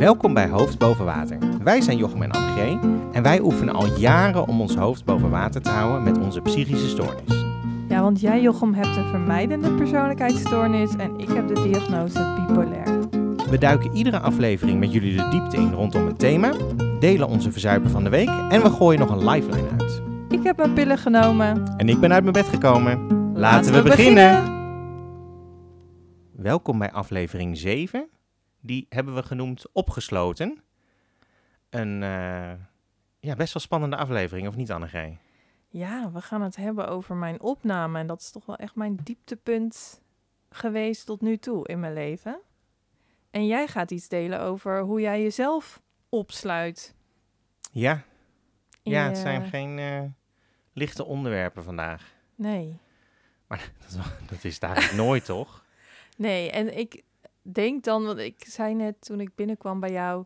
Welkom bij Hoofd Boven Water. Wij zijn Jochem en Annegee en wij oefenen al jaren om ons hoofd boven water te houden met onze psychische stoornis. Ja, want jij Jochem hebt een vermijdende persoonlijkheidsstoornis en ik heb de diagnose bipolair. We duiken iedere aflevering met jullie de diepte in rondom een thema, delen onze verzuipen van de week en we gooien nog een lifeline uit. Ik heb mijn pillen genomen. En ik ben uit mijn bed gekomen. Laten, we, beginnen. Welkom bij aflevering 7. Die hebben we genoemd Opgesloten. Een eh, ja, best wel spannende aflevering, of niet Annegee? Ja, we gaan het hebben over mijn opname. En dat is toch wel echt mijn dieptepunt geweest tot nu toe in mijn leven. En jij gaat iets delen over hoe jij jezelf opsluit. Ja, ja het zijn geen eh, lichte onderwerpen vandaag. Nee. Maar dat, dat is eigenlijk nooit, toch? Nee, en ik denk dan, want ik zei net toen ik binnenkwam bij jou,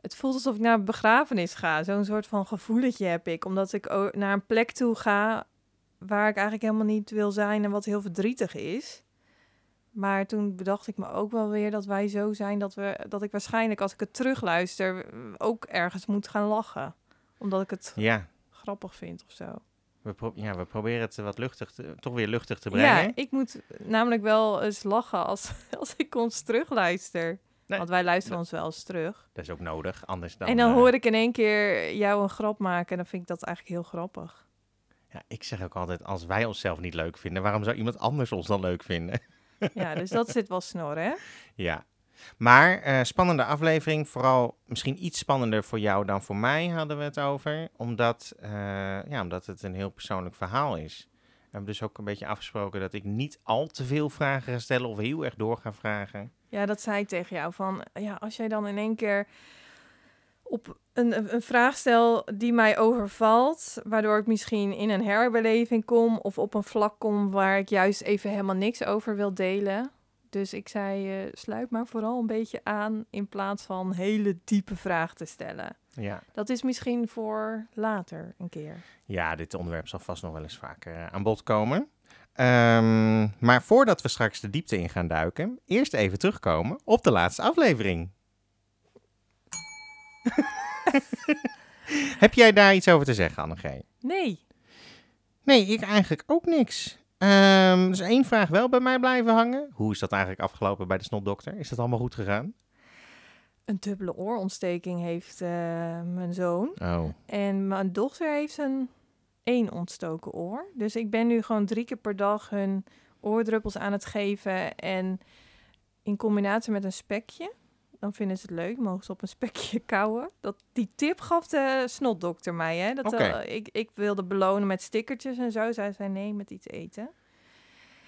het voelt alsof ik naar een begrafenis ga. Zo'n soort van gevoeletje heb ik, omdat ik naar een plek toe ga waar ik eigenlijk helemaal niet wil zijn en wat heel verdrietig is. Maar toen bedacht ik me ook wel weer dat wij zo zijn dat, we, dat ik waarschijnlijk als ik het terugluister ook ergens moet gaan lachen. Omdat ik het Ja, grappig vind of zo. we, ja, we proberen het wat luchtig, te, toch weer luchtig te brengen. Ja, ik moet namelijk wel eens lachen als, als ik ons terugluister. Nee, Want wij luisteren dat- ons wel eens terug. Dat is ook nodig, anders dan... en dan eh, hoor ik in één keer jou een grap maken en dan vind ik dat eigenlijk heel grappig. Ja, ik zeg ook altijd, als wij onszelf niet leuk vinden, waarom zou iemand anders ons dan leuk vinden? Ja, dus dat zit wel snor, hè? Ja. Maar eh, spannende aflevering, vooral misschien iets spannender voor jou dan voor mij hadden we het over. Omdat, eh, ja, omdat het een heel persoonlijk verhaal is. We hebben dus ook een beetje afgesproken dat ik niet al te veel vragen ga stellen of heel erg door ga vragen. Ja, dat zei ik tegen jou. Van, ja, als jij dan in één keer op een, een- vraag stel die mij overvalt, waardoor ik misschien in een herbeleving kom of op een vlak kom waar ik juist even helemaal niks over wil delen. Dus ik zei, eh, sluit maar vooral een beetje aan in plaats van hele diepe vragen te stellen. Ja. Dat is misschien voor later een keer. ja, dit onderwerp zal vast nog wel eens vaker eh, aan bod komen. Ehm, maar voordat we straks de diepte in gaan duiken, eerst even terugkomen op de laatste aflevering. Heb jij daar iets over te zeggen, Annegee? Nee. Nee, ik eigenlijk ook niks. Ehm, is één vraag wel bij mij blijven hangen. Hoe is dat eigenlijk afgelopen bij de snotdokter? Is dat allemaal goed gegaan? Een dubbele oorontsteking heeft eh, mijn zoon. Oh, En mijn dochter heeft een één ontstoken oor. Dus ik ben nu gewoon drie keer per dag hun oordruppels aan het geven. En in combinatie met een spekje. Dan vinden ze het leuk, mogen ze op een spekje kauwen. Dat, die tip gaf de snotdokter mij. Hè? Dat, eh, ik, ik wilde belonen met stickertjes en zo. Zij zei nee, met iets eten.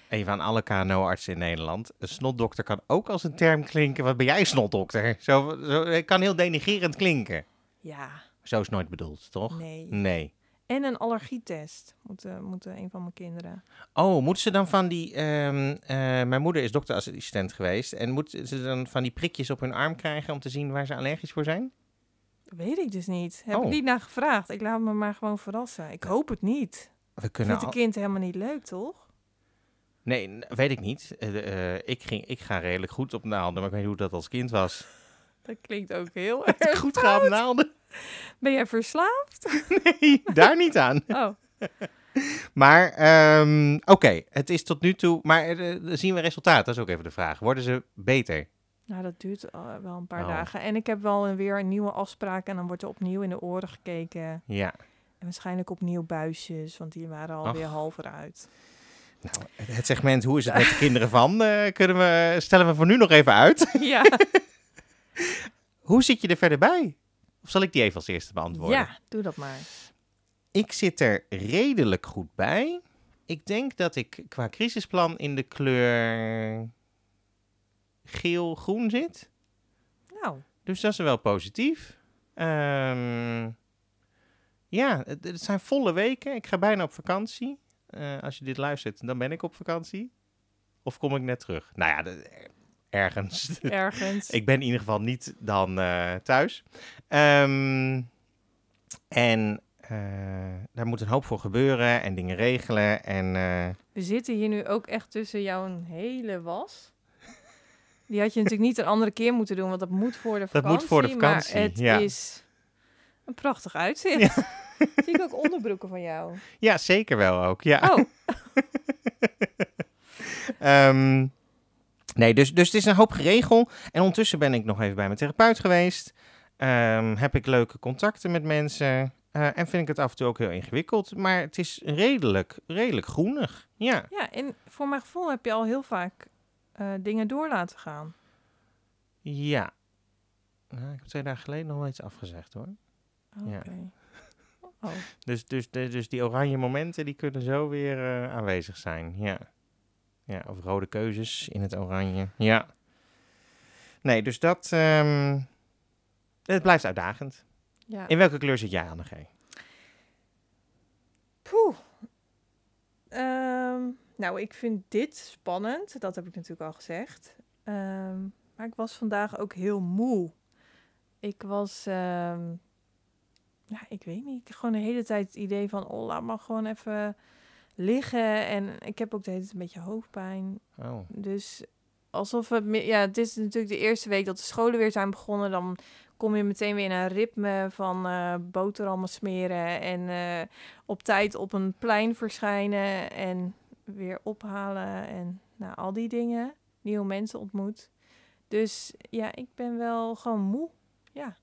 even aan alle KNO-artsen in Nederland. Een snotdokter kan ook als een term klinken. Wat ben jij, snotdokter? Zo, zo, het kan heel denigerend klinken. Ja, Zo is nooit bedoeld, toch? nee. Nee. En een allergietest moeten, moeten een van mijn kinderen. Oh, moeten ze dan van die... ehm, eh, mijn moeder is dokterassistent geweest. En moeten ze dan van die prikjes op hun arm krijgen om te zien waar ze allergisch voor zijn? Weet ik dus niet. Heb Oh. ik niet naar gevraagd. Ik laat me maar gewoon verrassen. Ik hoop het niet. We kunnen Vindt al... een kind helemaal niet leuk, toch? Nee, weet ik niet. Eh, eh, ik, ging, ik ga redelijk goed op naalden, maar ik weet niet hoe dat als kind was. Dat klinkt ook heel erg. goed gaan naalden? Ben jij verslaafd? Nee, daar niet aan. Oh, Maar, ehm, oké, het is tot nu toe... Maar eh, dan zien we resultaat, dat is ook even de vraag. Worden ze beter? nou dat duurt eh, wel een paar Oh. dagen. En ik heb wel een- weer een nieuwe afspraak en dan wordt er opnieuw in de oren gekeken. Ja. En waarschijnlijk opnieuw buisjes, want die waren alweer half eruit. Nou, het segment hoe is het met de kinderen van, eh, kunnen we, stellen we voor nu nog even uit. ja. Hoe zit je er verder bij? Of zal ik die even als eerste beantwoorden? ja, doe dat maar. Ik zit er redelijk goed bij. Ik denk dat ik qua crisisplan in de kleur geel-groen zit. Nou, Dus dat is wel positief. Ehm, ja, het, het zijn volle weken. Ik ga bijna op vakantie. Eh, als je dit luistert, dan ben ik op vakantie. Of kom ik net terug? Nou ja, ergens. ergens. ik ben in ieder geval niet dan eh, thuis. Ehm, en eh, daar moet een hoop voor gebeuren en dingen regelen. En eh, We zitten hier nu ook echt tussen jouw hele was. Die had je natuurlijk niet een andere keer moeten doen, want dat moet voor de Dat vakantie. moet voor de vakantie, Maar het ja. is een prachtig uitzicht. Zie ik ook onderbroeken van jou? Ja, zeker wel ook. Ja. Oh, Ehm, nee, dus, dus het is een hoop geregel. En ondertussen ben ik nog even bij mijn therapeut geweest. Ehm, heb ik leuke contacten met mensen. eh, en vind ik het af en toe ook heel ingewikkeld. Maar het is redelijk, redelijk groenig. Ja. ja, en voor mijn gevoel heb je al heel vaak eh, dingen door laten gaan. Ja. Nou, ik heb twee dagen geleden nog wel iets afgezegd hoor. Oké. Ja. Oh, Dus, dus, dus die oranje momenten die kunnen zo weer eh, aanwezig zijn. Ja. Ja, of rode keuzes in het oranje. Ja. Nee, dus dat. ehm, het blijft uitdagend. ja. In welke kleur zit jij, Anne G? Poeh. Ehm, nou, ik vind dit spannend. Dat heb ik natuurlijk al gezegd. Ehm, maar ik was vandaag ook heel moe. Ik was, ja, ik weet niet, gewoon de hele tijd het idee van, oh, laat maar gewoon even liggen. En ik heb ook de hele tijd een beetje hoofdpijn. Oh, Dus alsof het, ja, het is natuurlijk de eerste week dat de scholen weer zijn begonnen. Dan kom je meteen weer in een ritme van eh boterhammen smeren en eh, op tijd op een plein verschijnen en weer ophalen en nou, al die dingen. Nieuwe mensen ontmoet. Dus ja, ik ben wel gewoon moe. Ja.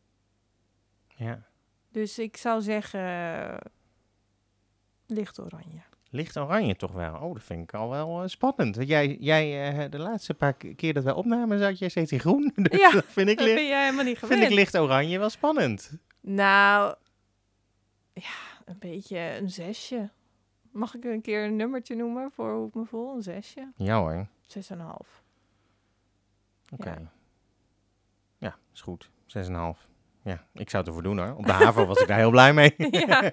ja. Dus ik zou zeggen, eh, licht oranje. Licht oranje toch wel. Oh, dat vind ik al wel eh, spannend. Jij, jij eh, de laatste paar keer dat wij opnamen, zat jij steeds in groen. Dus Ja, dat vind ik, licht, jij helemaal niet gewend. vind ik licht oranje wel spannend. Nou, ja, een beetje een zesje. Mag ik een keer een nummertje noemen voor hoe ik me voel? Een zesje? Ja hoor. Zes en een half. Oké. Ja. Ja. is goed. 6,5. Ja, ik zou het ervoor doen hoor. Op de haven was ik daar heel blij mee. Ja.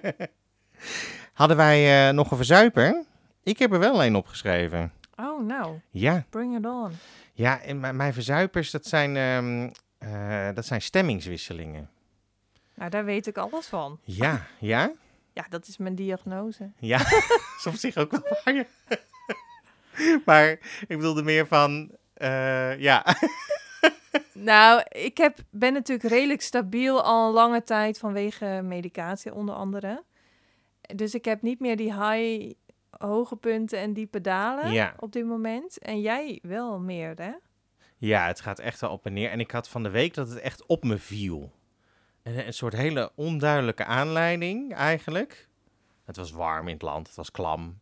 Hadden wij eh, nog een verzuiper? Ik heb er wel een opgeschreven. Oh, nou, Ja, bring it on. ja en mijn, verzuipers, dat zijn, ehm, eh, dat zijn stemmingswisselingen. Nou, daar weet ik alles van. Ja, ja, Ja, dat is mijn diagnose. ja. is op zich ook wel waar. maar ik bedoelde meer van, eh, ja. Nou, ik heb, ben natuurlijk redelijk stabiel al een lange tijd vanwege medicatie onder andere. Dus ik heb niet meer die high, hoge punten en diepe dalen Ja. op dit moment. En jij wel meer, hè? ja, het gaat echt wel op en neer. En ik had van de week dat het echt op me viel. Een, een soort hele onduidelijke aanleiding eigenlijk. Het was warm in het land, het was klam.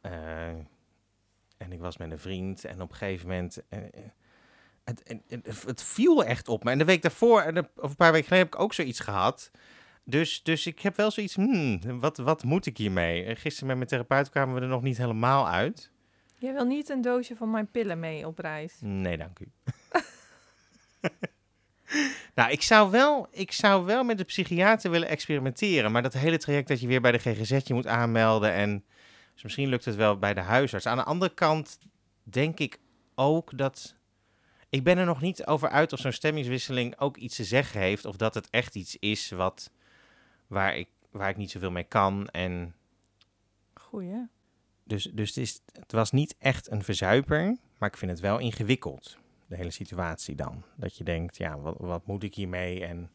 Eh, en ik was met een vriend en op een gegeven moment... eh, het, het, het, het viel echt op me. En de week daarvoor, en de- of een paar weken geleden, heb ik ook zoiets gehad. Dus, dus ik heb wel zoiets, hmm, wat, wat moet ik hiermee? Eh, Gisteren met mijn therapeut kwamen we er nog niet helemaal uit. Jij wil niet een doosje van mijn pillen mee op reis. Nee, dank u. nou, ik zou, wel, ik zou wel met de psychiater willen experimenteren. Maar dat hele traject dat je weer bij de GGZ je moet aanmelden. En dus misschien lukt het wel bij de huisarts. Aan de andere kant denk ik ook dat. Ik ben er nog niet over uit of zo'n stemmingswisseling ook iets te zeggen heeft. Of dat het echt iets is wat, waar, ik, waar ik niet zoveel mee kan. En Goeie. dus, dus het, is, het was niet echt een verzuiper, maar ik vind het wel ingewikkeld. De hele situatie dan. Dat je denkt, ja, wat, wat moet ik hiermee? En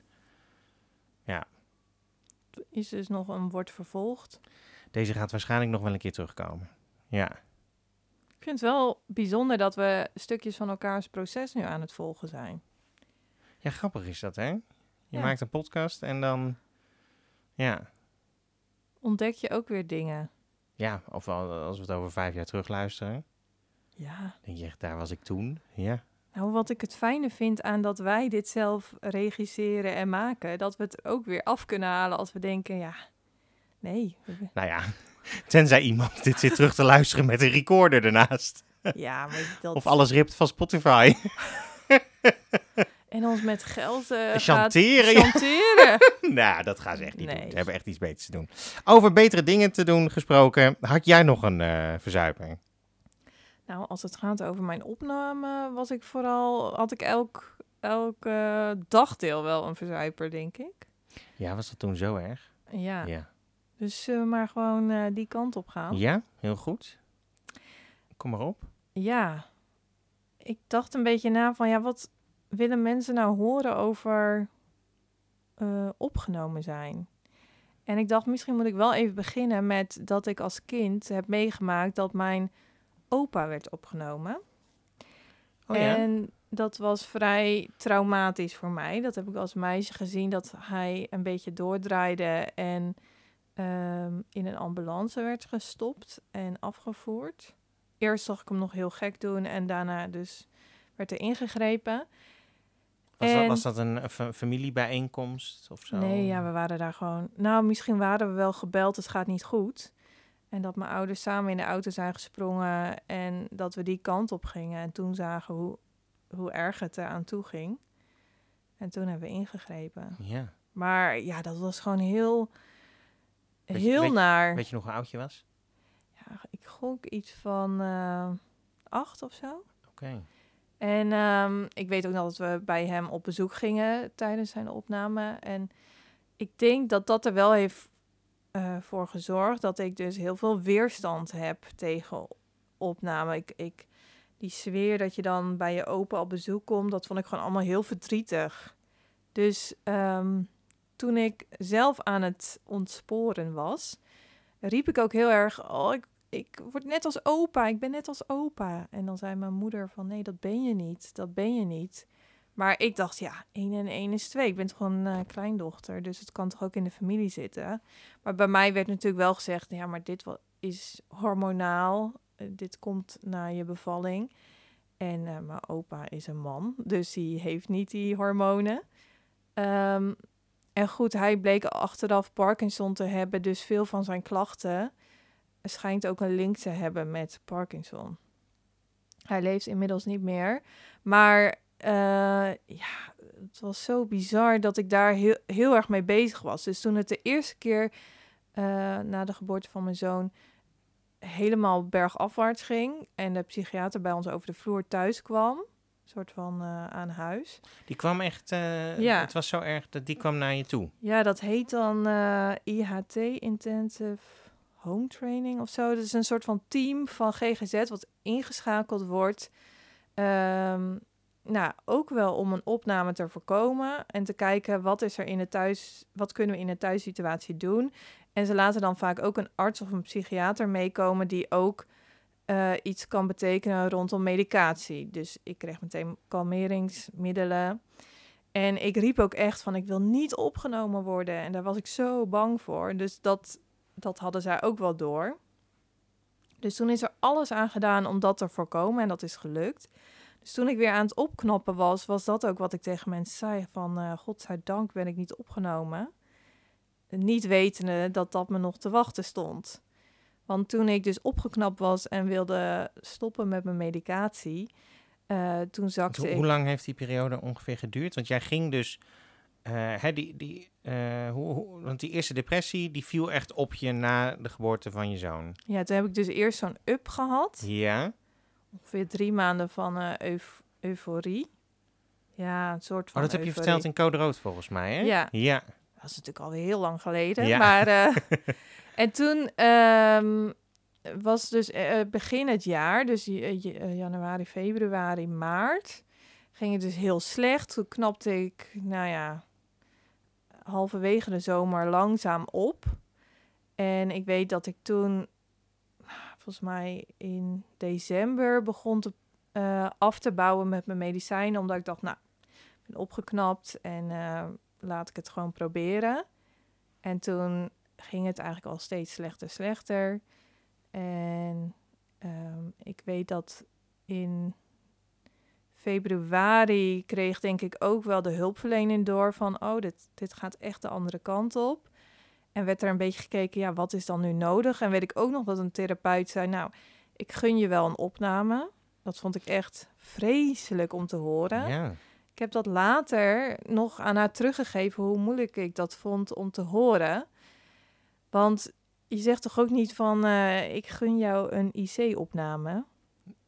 Is dus nog een wordt vervolgd. deze gaat waarschijnlijk nog wel een keer terugkomen. Ja, Ik vind het wel bijzonder dat we stukjes van elkaars proces nu aan het volgen zijn. ja grappig is dat, hè? Je Ja. maakt een podcast en dan, ja, Ontdek je ook weer dingen. ja, of als we het over vijf jaar terug luisteren, Ja. denk je echt, daar was ik toen. Ja, Nou, wat ik het fijne vind aan dat wij dit zelf regisseren en maken, dat we het ook weer af kunnen halen als we denken, ja, nee. nou ja, tenzij iemand dit zit terug te luisteren met een recorder ernaast. Ja, maar dat... Of alles ript van Spotify. En ons met geld eh Chanteren, gaat chanteren. nou, dat gaan ze echt niet Nee. doen. Ze hebben echt iets beters te doen. Over betere dingen te doen gesproken, had jij nog een eh verzuiper? nou, als het gaat over mijn opname, was ik vooral, had ik elk, elk dagdeel wel een verzuiper, denk ik. Ja, was dat toen zo erg? Ja, Ja. dus zullen we maar gewoon eh, die kant op gaan. Ja, heel goed. Kom maar op. Ja, ik dacht een beetje na van ja, wat willen mensen nou horen over eh, opgenomen zijn? En ik dacht, misschien moet ik wel even beginnen met dat ik als kind heb meegemaakt dat mijn opa werd opgenomen. Oh ja? En dat was vrij traumatisch voor mij. Dat heb ik als meisje gezien dat hij een beetje doordraaide en ehm, in een ambulance werd gestopt en afgevoerd. Eerst zag ik hem nog heel gek doen en daarna dus werd er ingegrepen. Was, dat, en- was dat een, een fa- familiebijeenkomst of zo? Nee, ja, we waren daar gewoon. Nou, misschien waren we wel gebeld, het gaat niet goed. En dat mijn ouders samen in de auto zijn gesprongen en dat we die kant op gingen. En toen zagen hoe, hoe erg het eraan toe ging. En toen hebben we ingegrepen. Ja. Maar ja, dat was gewoon heel, Weet heel naar. Weet je nog hoe oud je was? Ja, ik gok iets van eh, acht of zo. Oké. En ehm, ik weet ook nog dat we bij hem op bezoek gingen tijdens zijn opname. En ik denk dat dat er wel heeft eh, voor gezorgd dat ik dus heel veel weerstand heb tegen opname. Ik, ik, die sfeer dat je dan bij je opa op bezoek komt, dat vond ik gewoon allemaal heel verdrietig. Dus ehm, toen ik zelf aan het ontsporen was, riep ik ook heel erg, oh, ik, ik word net als opa, ik ben net als opa. En dan zei mijn moeder van, nee, dat ben je niet, dat ben je niet. Maar ik dacht, ja, één en één is twee. Ik ben toch een eh, kleindochter, dus het kan toch ook in de familie zitten. Maar bij mij werd natuurlijk wel gezegd, ja, maar dit is hormonaal. Eh, dit komt na je bevalling. En eh, mijn opa is een man, dus die heeft niet die hormonen. Ehm, en goed, hij bleek achteraf Parkinson te hebben, dus veel van zijn klachten schijnt ook een link te hebben met Parkinson. Hij leeft inmiddels niet meer, maar eh, ja, het was zo bizar dat ik daar heel, heel erg mee bezig was. Dus toen het de eerste keer eh, na de geboorte van mijn zoon helemaal bergafwaarts ging en de psychiater bij ons over de vloer thuis kwam, een soort van eh, aan huis. Die kwam echt... Ja. Het was zo erg dat die kwam naar je toe. Ja, dat heet dan IHT, Intensive Home Training of zo. Dat is een soort van team van GGZ wat ingeschakeld wordt. Ehm, nou, ook wel om een opname te voorkomen en te kijken wat is er in de thuis, wat kunnen we in de thuissituatie doen. En ze laten dan vaak ook een arts of een psychiater meekomen die ook eh, iets kan betekenen rondom medicatie. Dus ik kreeg meteen kalmeringsmiddelen. En ik riep ook echt van, ik wil niet opgenomen worden. En daar was ik zo bang voor. Dus dat, dat hadden zij ook wel door. Dus toen is er alles aan gedaan om dat te voorkomen. En dat is gelukt. Dus toen ik weer aan het opknappen was, was dat ook wat ik tegen mensen zei. Van, eh godzijdank ben ik niet opgenomen. Niet wetende dat dat me nog te wachten stond. Want toen ik dus opgeknapt was en wilde stoppen met mijn medicatie... eh, toen zakte ik... hoe lang heeft die periode ongeveer geduurd? Want jij ging dus... eh, hè, die, die, eh, hoe, hoe- want die eerste depressie, die viel echt op je na de geboorte van je zoon. Ja, toen heb ik dus eerst zo'n up gehad. Ja? Ongeveer drie maanden van eh, euf- euforie. Ja, een soort van Oh, dat heb je verteld in Code Rood volgens mij, hè? Ja. Ja. Dat is natuurlijk alweer heel lang geleden. Ja. Maar, eh, en toen ehm, was dus begin het jaar, dus januari, februari, maart, ging het dus heel slecht. Toen knapte ik, nou ja, halverwege de zomer langzaam op. En ik weet dat ik toen, volgens mij in december, begon te, eh, af te bouwen met mijn medicijnen. Omdat ik dacht, nou, ik ben opgeknapt en eh, laat ik het gewoon proberen. En toen ging het eigenlijk al steeds slechter, slechter. En ehm, ik weet dat in februari kreeg denk ik ook wel de hulpverlening door van... oh, dit, dit gaat echt de andere kant op. En werd er een beetje gekeken, ja, wat is dan nu nodig? En weet ik ook nog dat een therapeut zei, nou, ik gun je wel een opname. Dat vond ik echt vreselijk om te horen. ja. Ik heb dat later nog aan haar teruggegeven hoe moeilijk ik dat vond om te horen. Want je zegt toch ook niet van eh, ik gun jou een IC-opname.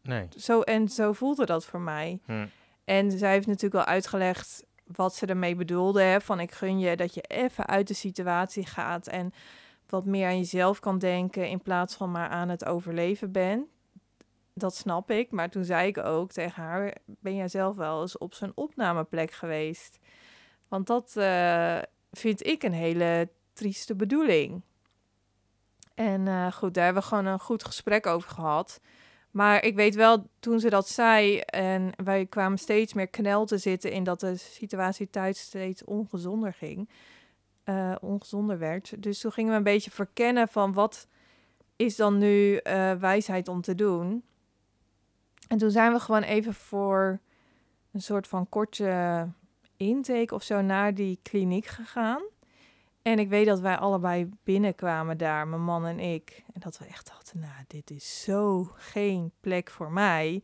Nee. Zo, en zo voelde dat voor mij. Hm. En zij heeft natuurlijk wel uitgelegd wat ze ermee bedoelde. Hè? Van ik gun je dat je even uit de situatie gaat en wat meer aan jezelf kan denken in plaats van maar aan het overleven bent. dat snap ik. Maar toen zei ik ook tegen haar, ben jij zelf wel eens op zijn opnameplek geweest? Want dat eh, vind ik een hele trieste bedoeling. En eh, goed, daar hebben we gewoon een goed gesprek over gehad. Maar ik weet wel, toen ze dat zei en wij kwamen steeds meer knel te zitten in dat de situatie thuis steeds ongezonder ging, uh, ongezonder werd. Dus toen gingen we een beetje verkennen van wat is dan nu uh, wijsheid om te doen. En toen zijn we gewoon even voor een soort van korte intake of zo naar die kliniek gegaan. En ik weet dat wij allebei binnenkwamen daar, mijn man en ik. En dat we echt dachten, nou, dit is zo geen plek voor mij.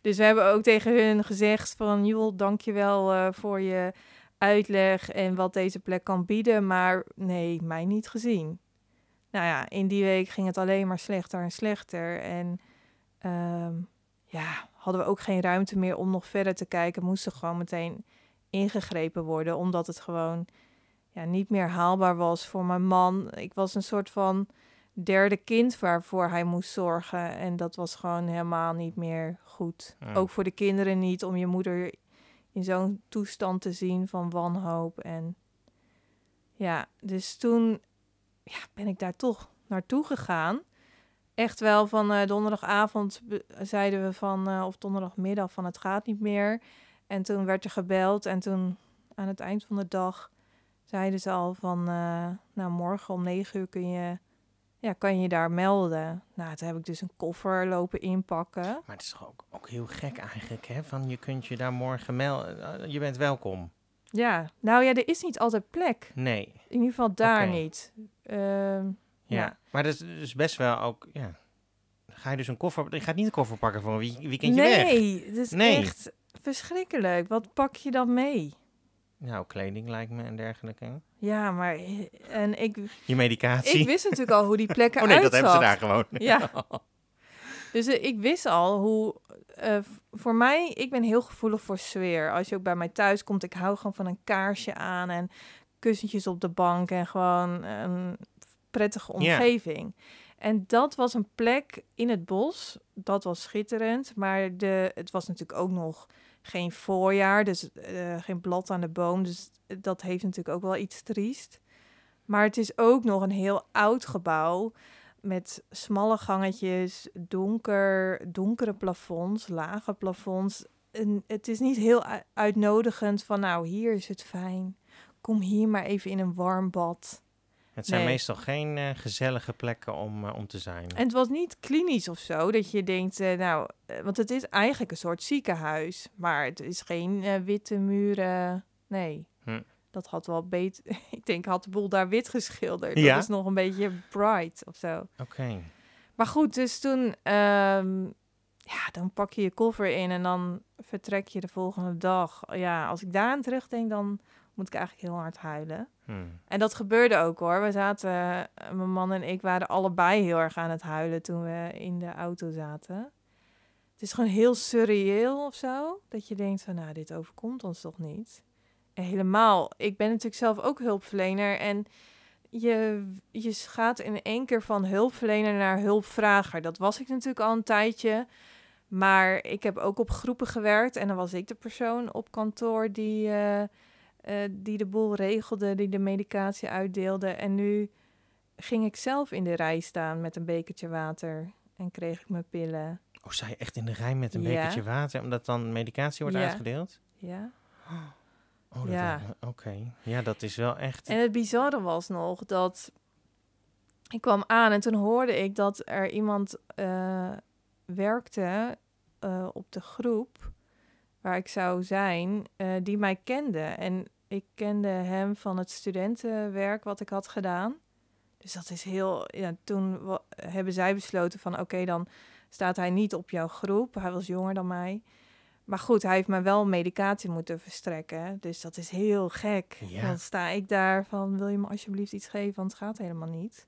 Dus we hebben ook tegen hun gezegd van, joh, dankjewel uh, voor je uitleg en wat deze plek kan bieden. Maar nee, mij niet gezien. Nou ja, in die week ging het alleen maar slechter en slechter. En um, ja, hadden we ook geen ruimte meer om nog verder te kijken. Moesten gewoon meteen ingegrepen worden, omdat het gewoon ja, niet meer haalbaar was voor mijn man. Ik was een soort van derde kind waarvoor hij moest zorgen. En dat was gewoon helemaal niet meer goed. Ook voor de kinderen niet, om je moeder in zo'n toestand te zien van wanhoop. En ja, dus toen ja, ben ik daar toch naartoe gegaan. Echt wel van uh, donderdagavond zeiden we van, uh, of donderdagmiddag van het gaat niet meer. En toen werd er gebeld en toen aan het eind van de dag zeiden ze al van, uh, nou morgen om negen uur kun je, ja, kan je daar melden. Nou, toen heb ik dus een koffer lopen inpakken. Maar het is toch ook, ook heel gek eigenlijk, hè? Van je kunt je daar morgen melden, je bent welkom. Ja, nou ja, er is niet altijd plek. Nee. In ieder geval daar okay. niet. Uh, ja. ja, maar dat is dus best wel ook, ja. Ga je dus een koffer, je gaat niet een koffer pakken voor een weekendje nee, weg. Nee, het is nee. echt verschrikkelijk. Wat pak je dan mee? Nou, kleding lijkt me en dergelijke. Ja, maar en ik... Je medicatie. Ik wist natuurlijk al hoe die plekken Oh nee, uitzag. dat hebben ze daar gewoon. Ja. Dus uh, ik wist al hoe... Uh, voor mij, ik ben heel gevoelig voor sfeer. Als je ook bij mij thuis komt, ik hou gewoon van een kaarsje aan en kussentjes op de bank en gewoon een prettige omgeving. En dat was een plek in het bos. Dat was schitterend. Maar de, het was natuurlijk ook nog geen voorjaar. Dus uh, geen blad aan de boom. Dus dat heeft natuurlijk ook wel iets triest. Maar het is ook nog een heel oud gebouw. Met smalle gangetjes, donker, donkere plafonds, lage plafonds. En het is niet heel uitnodigend van nou, hier is het fijn. Kom hier maar even in een warm bad. Het zijn nee. meestal geen uh, gezellige plekken om, uh, om te zijn. En het was niet klinisch of zo, dat je denkt, uh, nou, want het is eigenlijk een soort ziekenhuis, maar het is geen witte muren. Nee, hm. dat had wel beter. ik denk, had de boel daar wit geschilderd. Ja? Dat is nog een beetje bright of zo. Oké. Okay. Maar goed, dus toen, um, ja, dan pak je je koffer in en dan vertrek je de volgende dag. Ja, als ik daar aan terugdenk, dan moet ik eigenlijk heel hard huilen. Hmm. En dat gebeurde ook hoor. We zaten, uh, mijn man en ik waren allebei heel erg aan het huilen toen we in de auto zaten. Het is gewoon heel surreëel of zo. Dat je denkt van, nou, dit overkomt ons toch niet? En helemaal, ik ben natuurlijk zelf ook hulpverlener. En je, je gaat in één keer van hulpverlener naar hulpvrager. Dat was ik natuurlijk al een tijdje. Maar ik heb ook op groepen gewerkt. En dan was ik de persoon op kantoor die... Uh, uh, die de boel regelde, die de medicatie uitdeelde. En nu ging ik zelf in de rij staan met een bekertje water en kreeg ik mijn pillen. Oh, sta je echt in de rij met een ja. bekertje water, omdat dan medicatie wordt ja. uitgedeeld? Ja. Oh, dat ja. Oké. Okay. Ja, dat is wel echt... En het bizarre was nog dat... Ik kwam aan en toen hoorde ik dat er iemand uh, werkte uh, op de groep waar ik zou zijn, uh, die mij kende. En ik kende hem van het studentenwerk wat ik had gedaan. Dus dat is heel. Ja, toen hebben zij besloten van oké, okay, dan staat hij niet op jouw groep. Hij was jonger dan mij. Maar goed, hij heeft me wel medicatie moeten verstrekken. Dus dat is heel gek. Ja. Dan sta ik daar van: wil je me alsjeblieft iets geven? Want het gaat helemaal niet.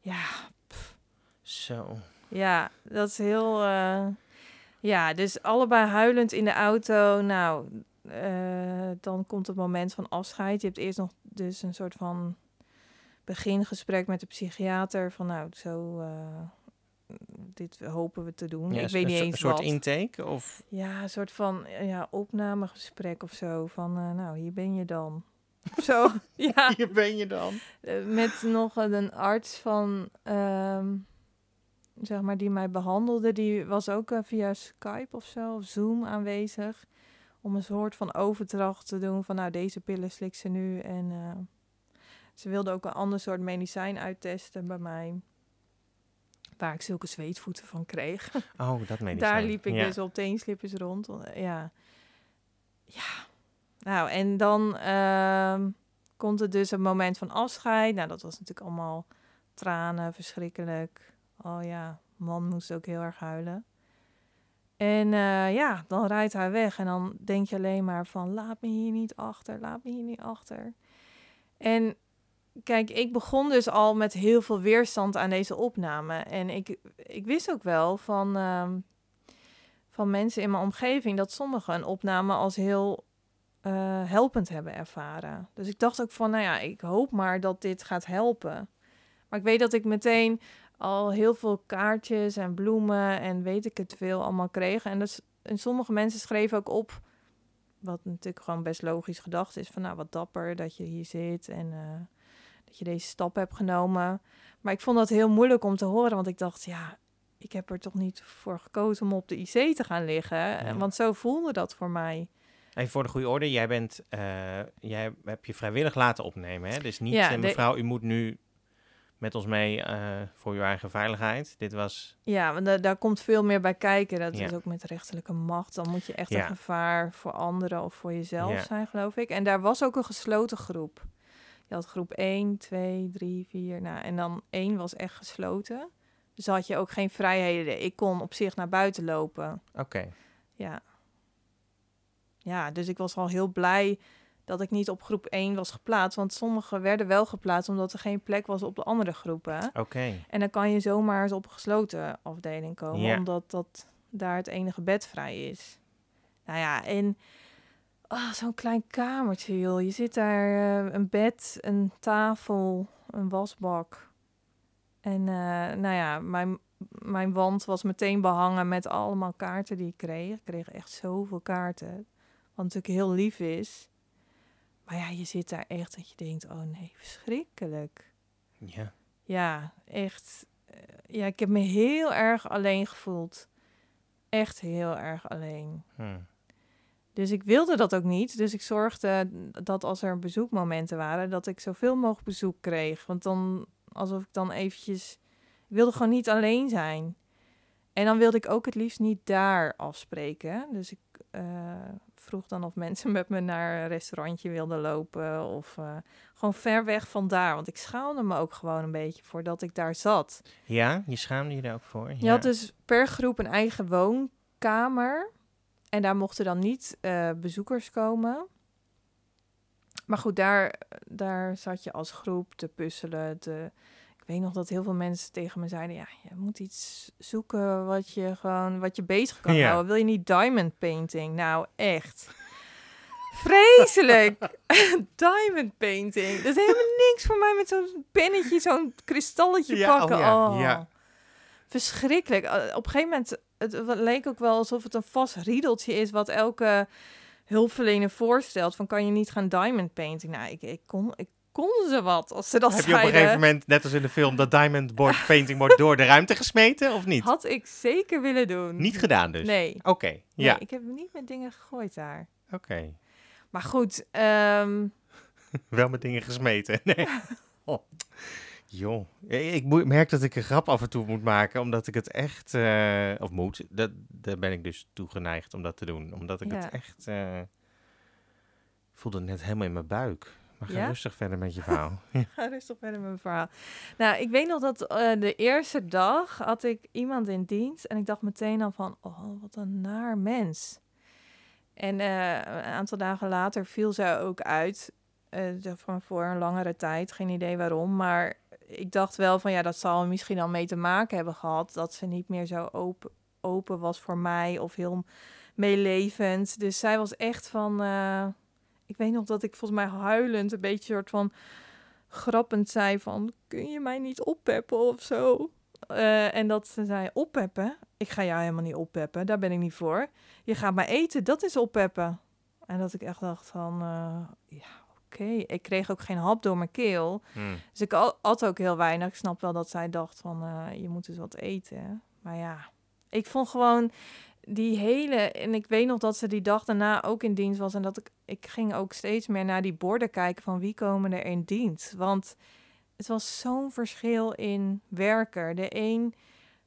Ja. Pff. Zo. Ja, dat is heel. Uh, ja, dus allebei huilend in de auto. Nou, uh, dan komt het moment van afscheid. Je hebt eerst nog dus een soort van begingesprek met de psychiater. Van nou, zo, uh, dit hopen we te doen. Ja, ik weet niet een, eens Een soort wat. intake? Of... Ja, een soort van eh, ja, opnamegesprek of zo. Van, eh, nou, hier ben je dan. Of zo. ja, Hier ben je dan. eh, met nog een arts van, ehm, zeg maar, die mij behandelde. Die was ook eh, via Skype of zo, of Zoom aanwezig. Om een soort van overdracht te doen van, nou, deze pillen slikt ze nu. En eh, ze wilde ook een ander soort medicijn uittesten bij mij. Waar ik zulke zweetvoeten van kreeg. Oh, dat meen Daar liep ik ja. dus op teenslippers rond. eh, Ja. Ja. Nou, en dan ehm, komt er dus een moment van afscheid. Nou, dat was natuurlijk allemaal tranen, verschrikkelijk. Oh ja, man moest ook heel erg huilen. En eh, ja, dan rijdt hij weg en dan denk je alleen maar van... laat me hier niet achter, laat me hier niet achter. En kijk, ik begon dus al met heel veel weerstand aan deze opname. En ik, ik wist ook wel van, ehm, van mensen in mijn omgeving... dat sommigen een opname als heel eh, helpend hebben ervaren. Dus ik dacht ook van, nou ja, ik hoop maar dat dit gaat helpen. Maar ik weet dat ik meteen al heel veel kaartjes en bloemen en weet ik het veel allemaal kreeg. En, dus, en sommige mensen schreven ook op, wat natuurlijk gewoon best logisch gedacht is, van nou wat dapper dat je hier zit en eh, dat je deze stap hebt genomen. Maar ik vond dat heel moeilijk om te horen, want ik dacht, ja, ik heb er toch niet voor gekozen om op de IC te gaan liggen. Ja. Want zo voelde dat voor mij. Even voor de goede orde, jij bent, eh, jij hebt je vrijwillig laten opnemen, hè? Dus niet, Ja, eh, de- mevrouw, u moet nu met ons mee eh, voor uw eigen veiligheid. Dit was, Ja, want da- daar komt veel meer bij kijken. Dat Ja. is ook met rechterlijke macht. Dan moet je echt Ja. een gevaar voor anderen of voor jezelf Ja. zijn, geloof ik. En daar was ook een gesloten groep. Je had groep 1, 2, 3, 4. Nou, en dan 1 was echt gesloten. Dus had je ook geen vrijheden. Ik kon op zich naar buiten lopen. oké. Ja. Ja, dus ik was al heel blij dat ik niet op groep 1 was geplaatst. Want sommigen werden wel geplaatst omdat er geen plek was op de andere groepen. Oké. En dan kan je zomaar eens op een gesloten afdeling komen, omdat dat daar het enige bed vrij is. Nou ja, en ah, zo'n klein kamertje, joh. Je zit daar, eh, een bed, een tafel, een wasbak. En eh, nou ja, mijn, mijn wand was meteen behangen met allemaal kaarten die ik kreeg. Ik kreeg echt zoveel kaarten, wat natuurlijk heel lief is. Maar ja, je zit daar echt dat je denkt, oh nee, verschrikkelijk. Ja. Ja, echt. eh, Ja, ik heb me heel erg alleen gevoeld. Echt heel erg alleen. Hm. Dus ik wilde dat ook niet. Dus ik zorgde dat als er bezoekmomenten waren, dat ik zoveel mogelijk bezoek kreeg. Want dan, alsof ik dan eventjes... Ik wilde gewoon niet alleen zijn. En dan wilde ik ook het liefst niet daar afspreken. Dus ik eh, vroeg dan of mensen met me naar een restaurantje wilden lopen. Of eh, gewoon ver weg van daar. Want ik schaamde me ook gewoon een beetje voordat ik daar zat. Ja, je schaamde je daar ook voor? Je had dus per groep een eigen woonkamer. En daar mochten dan niet eh, bezoekers komen. Maar goed, daar, daar zat je als groep te puzzelen. Te... Ik weet nog dat heel veel mensen tegen me zeiden... ja, je moet iets zoeken wat je gewoon wat je bezig kan Ja. houden. Wil je niet diamond painting? Nou, echt. Vreselijk. diamond painting. Dat is helemaal niks voor mij met zo'n pennetje, zo'n kristalletje Ja, oh pakken. ja, oh. ja. Verschrikkelijk. Eh, Op een gegeven moment, het leek ook wel alsof het een vast riedeltje is wat elke hulpverlener voorstelt. Van kan je niet gaan diamond painting? Nou, ik, ik, kon, ik kon ze wat als ze dat Heb je op een gegeven moment, net als in de film, dat diamond board painting wordt door de ruimte gesmeten of niet? Had ik zeker willen doen. Niet gedaan dus? Nee. Oké, ja. ik heb niet met dingen gegooid daar. Oké. Maar goed, ehm, Wel met dingen gesmeten. Nee. Oh. Joh, ik merk dat ik een grap af en toe moet maken, omdat ik het echt, eh, of moet, dat, daar ben ik dus toe geneigd om dat te doen. Omdat ik Ja. het echt, ik voelde het net helemaal in mijn buik. Maar ga Ja? rustig verder met je verhaal. ga rustig verder met mijn verhaal. Nou, ik weet nog dat eh, de eerste dag had ik iemand in dienst en ik dacht meteen al van, oh, wat een naar mens. En eh, een aantal dagen later viel zij ook uit, eh, van voor een langere tijd, geen idee waarom, maar ik dacht wel van, ja, dat zal misschien al mee te maken hebben gehad, dat ze niet meer zo open, open was voor mij of heel meelevend. Dus zij was echt van, ik weet nog dat ik volgens mij huilend een beetje soort van grappend zei van... kun je mij niet oppeppen of zo? Eh, en dat ze zei, oppeppen? Ik ga jou helemaal niet oppeppen, daar ben ik niet voor. Je gaat maar eten, dat is oppeppen. En dat ik echt dacht van, eh, ja, oké. Ik kreeg ook geen hap door mijn keel. Hmm. Dus ik at ook heel weinig. Ik snap wel dat zij dacht van, eh, je moet dus wat eten. Maar ja, ik vond gewoon die hele... En ik weet nog dat ze die dag daarna ook in dienst was. En dat ik, ik ging ook steeds meer naar die borden kijken van wie komen er in dienst. Want het was zo'n verschil in werken. De een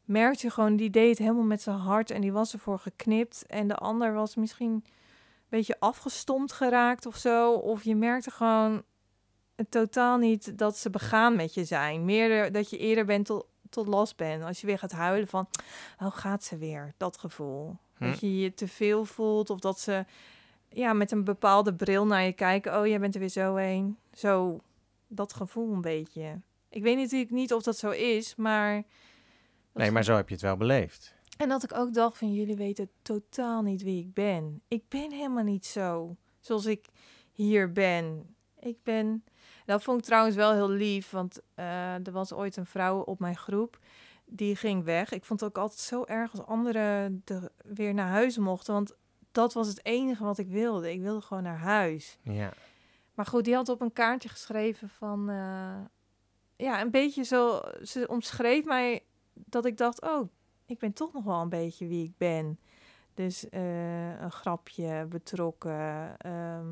merkte gewoon, die deed helemaal met zijn hart en die was ervoor geknipt. En de ander was misschien een beetje afgestompt geraakt of zo. Of je merkte gewoon totaal niet dat ze begaan met je zijn. Meer dat je eerder bent tot, last bent. Als je weer gaat huilen van, oh gaat ze weer? Dat gevoel. Hm. Dat je je te veel voelt of dat ze ja, met een bepaalde bril naar je kijken. Oh, jij bent er weer zo heen. Zo, dat gevoel een beetje. Ik weet natuurlijk niet of dat zo is, maar... Nee, maar zo heb je het wel beleefd. En dat ik ook dacht van, jullie weten totaal niet wie ik ben. Ik ben helemaal niet zo zoals ik hier ben. Ik ben... Dat vond ik trouwens wel heel lief, want eh, er was ooit een vrouw op mijn groep die ging weg. Ik vond het ook altijd zo erg als anderen er weer naar huis mochten, want dat was het enige wat ik wilde. Ik wilde gewoon naar huis. Ja. Maar goed, die had op een kaartje geschreven van... eh, ja, een beetje zo... Ze omschreef mij dat ik dacht... Oh, ik ben toch nog wel een beetje wie ik ben. Dus eh, een grapje, betrokken. ehm.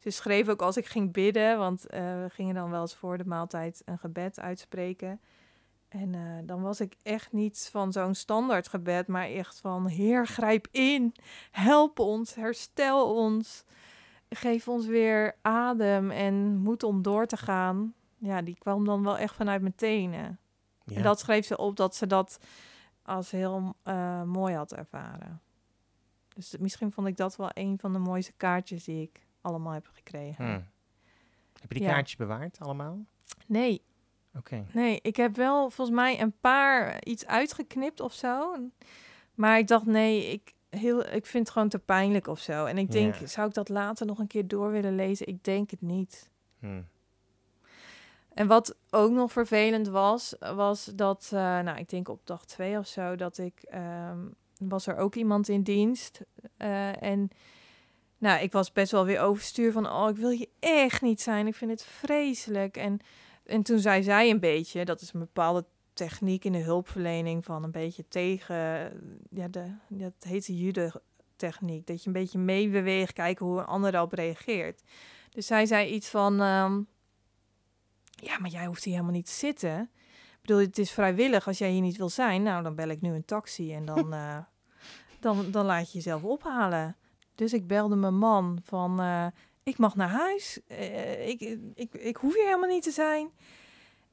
Ze schreef ook als ik ging bidden... Want eh, we gingen dan wel eens voor de maaltijd een gebed uitspreken... En eh, dan was ik echt niet van zo'n standaard gebed, maar echt van Heer, grijp in, help ons, herstel ons geef ons weer adem en moed om door te gaan. Ja, die kwam dan wel echt vanuit mijn tenen. ja. En dat schreef ze op dat ze dat als heel eh, mooi had ervaren. Dus misschien vond ik dat wel een van de mooiste kaartjes die ik allemaal heb gekregen. Hm. Heb je die Ja. kaartjes bewaard allemaal? Nee, Oké. nee, ik heb wel volgens mij een paar iets uitgeknipt of zo. Maar ik dacht, nee, ik, heel, ik vind het gewoon te pijnlijk of zo. En ik denk, Ja. zou ik dat later nog een keer door willen lezen? Ik denk het niet. Hm. En wat ook nog vervelend was, was dat, eh, nou, ik denk op dag twee of zo, dat ik, ehm, was er ook iemand in dienst. eh, en, nou, ik was best wel weer overstuur van, oh, ik wil hier echt niet zijn. Ik vind het vreselijk. En, en toen zei zij een beetje, dat is een bepaalde techniek in de hulpverlening van een beetje tegen, ja, de, dat heet de jude-techniek. Dat je een beetje meebeweegt, kijken hoe een ander daarop reageert. Dus zij zei iets van, ehm, ja, maar jij hoeft hier helemaal niet te zitten. Ik bedoel, het is vrijwillig. Als jij hier niet wil zijn, nou, dan bel ik nu een taxi en dan, eh, dan, dan laat je jezelf ophalen. Dus ik belde mijn man van, eh, ik mag naar huis. Eh, ik, ik, ik hoef hier helemaal niet te zijn.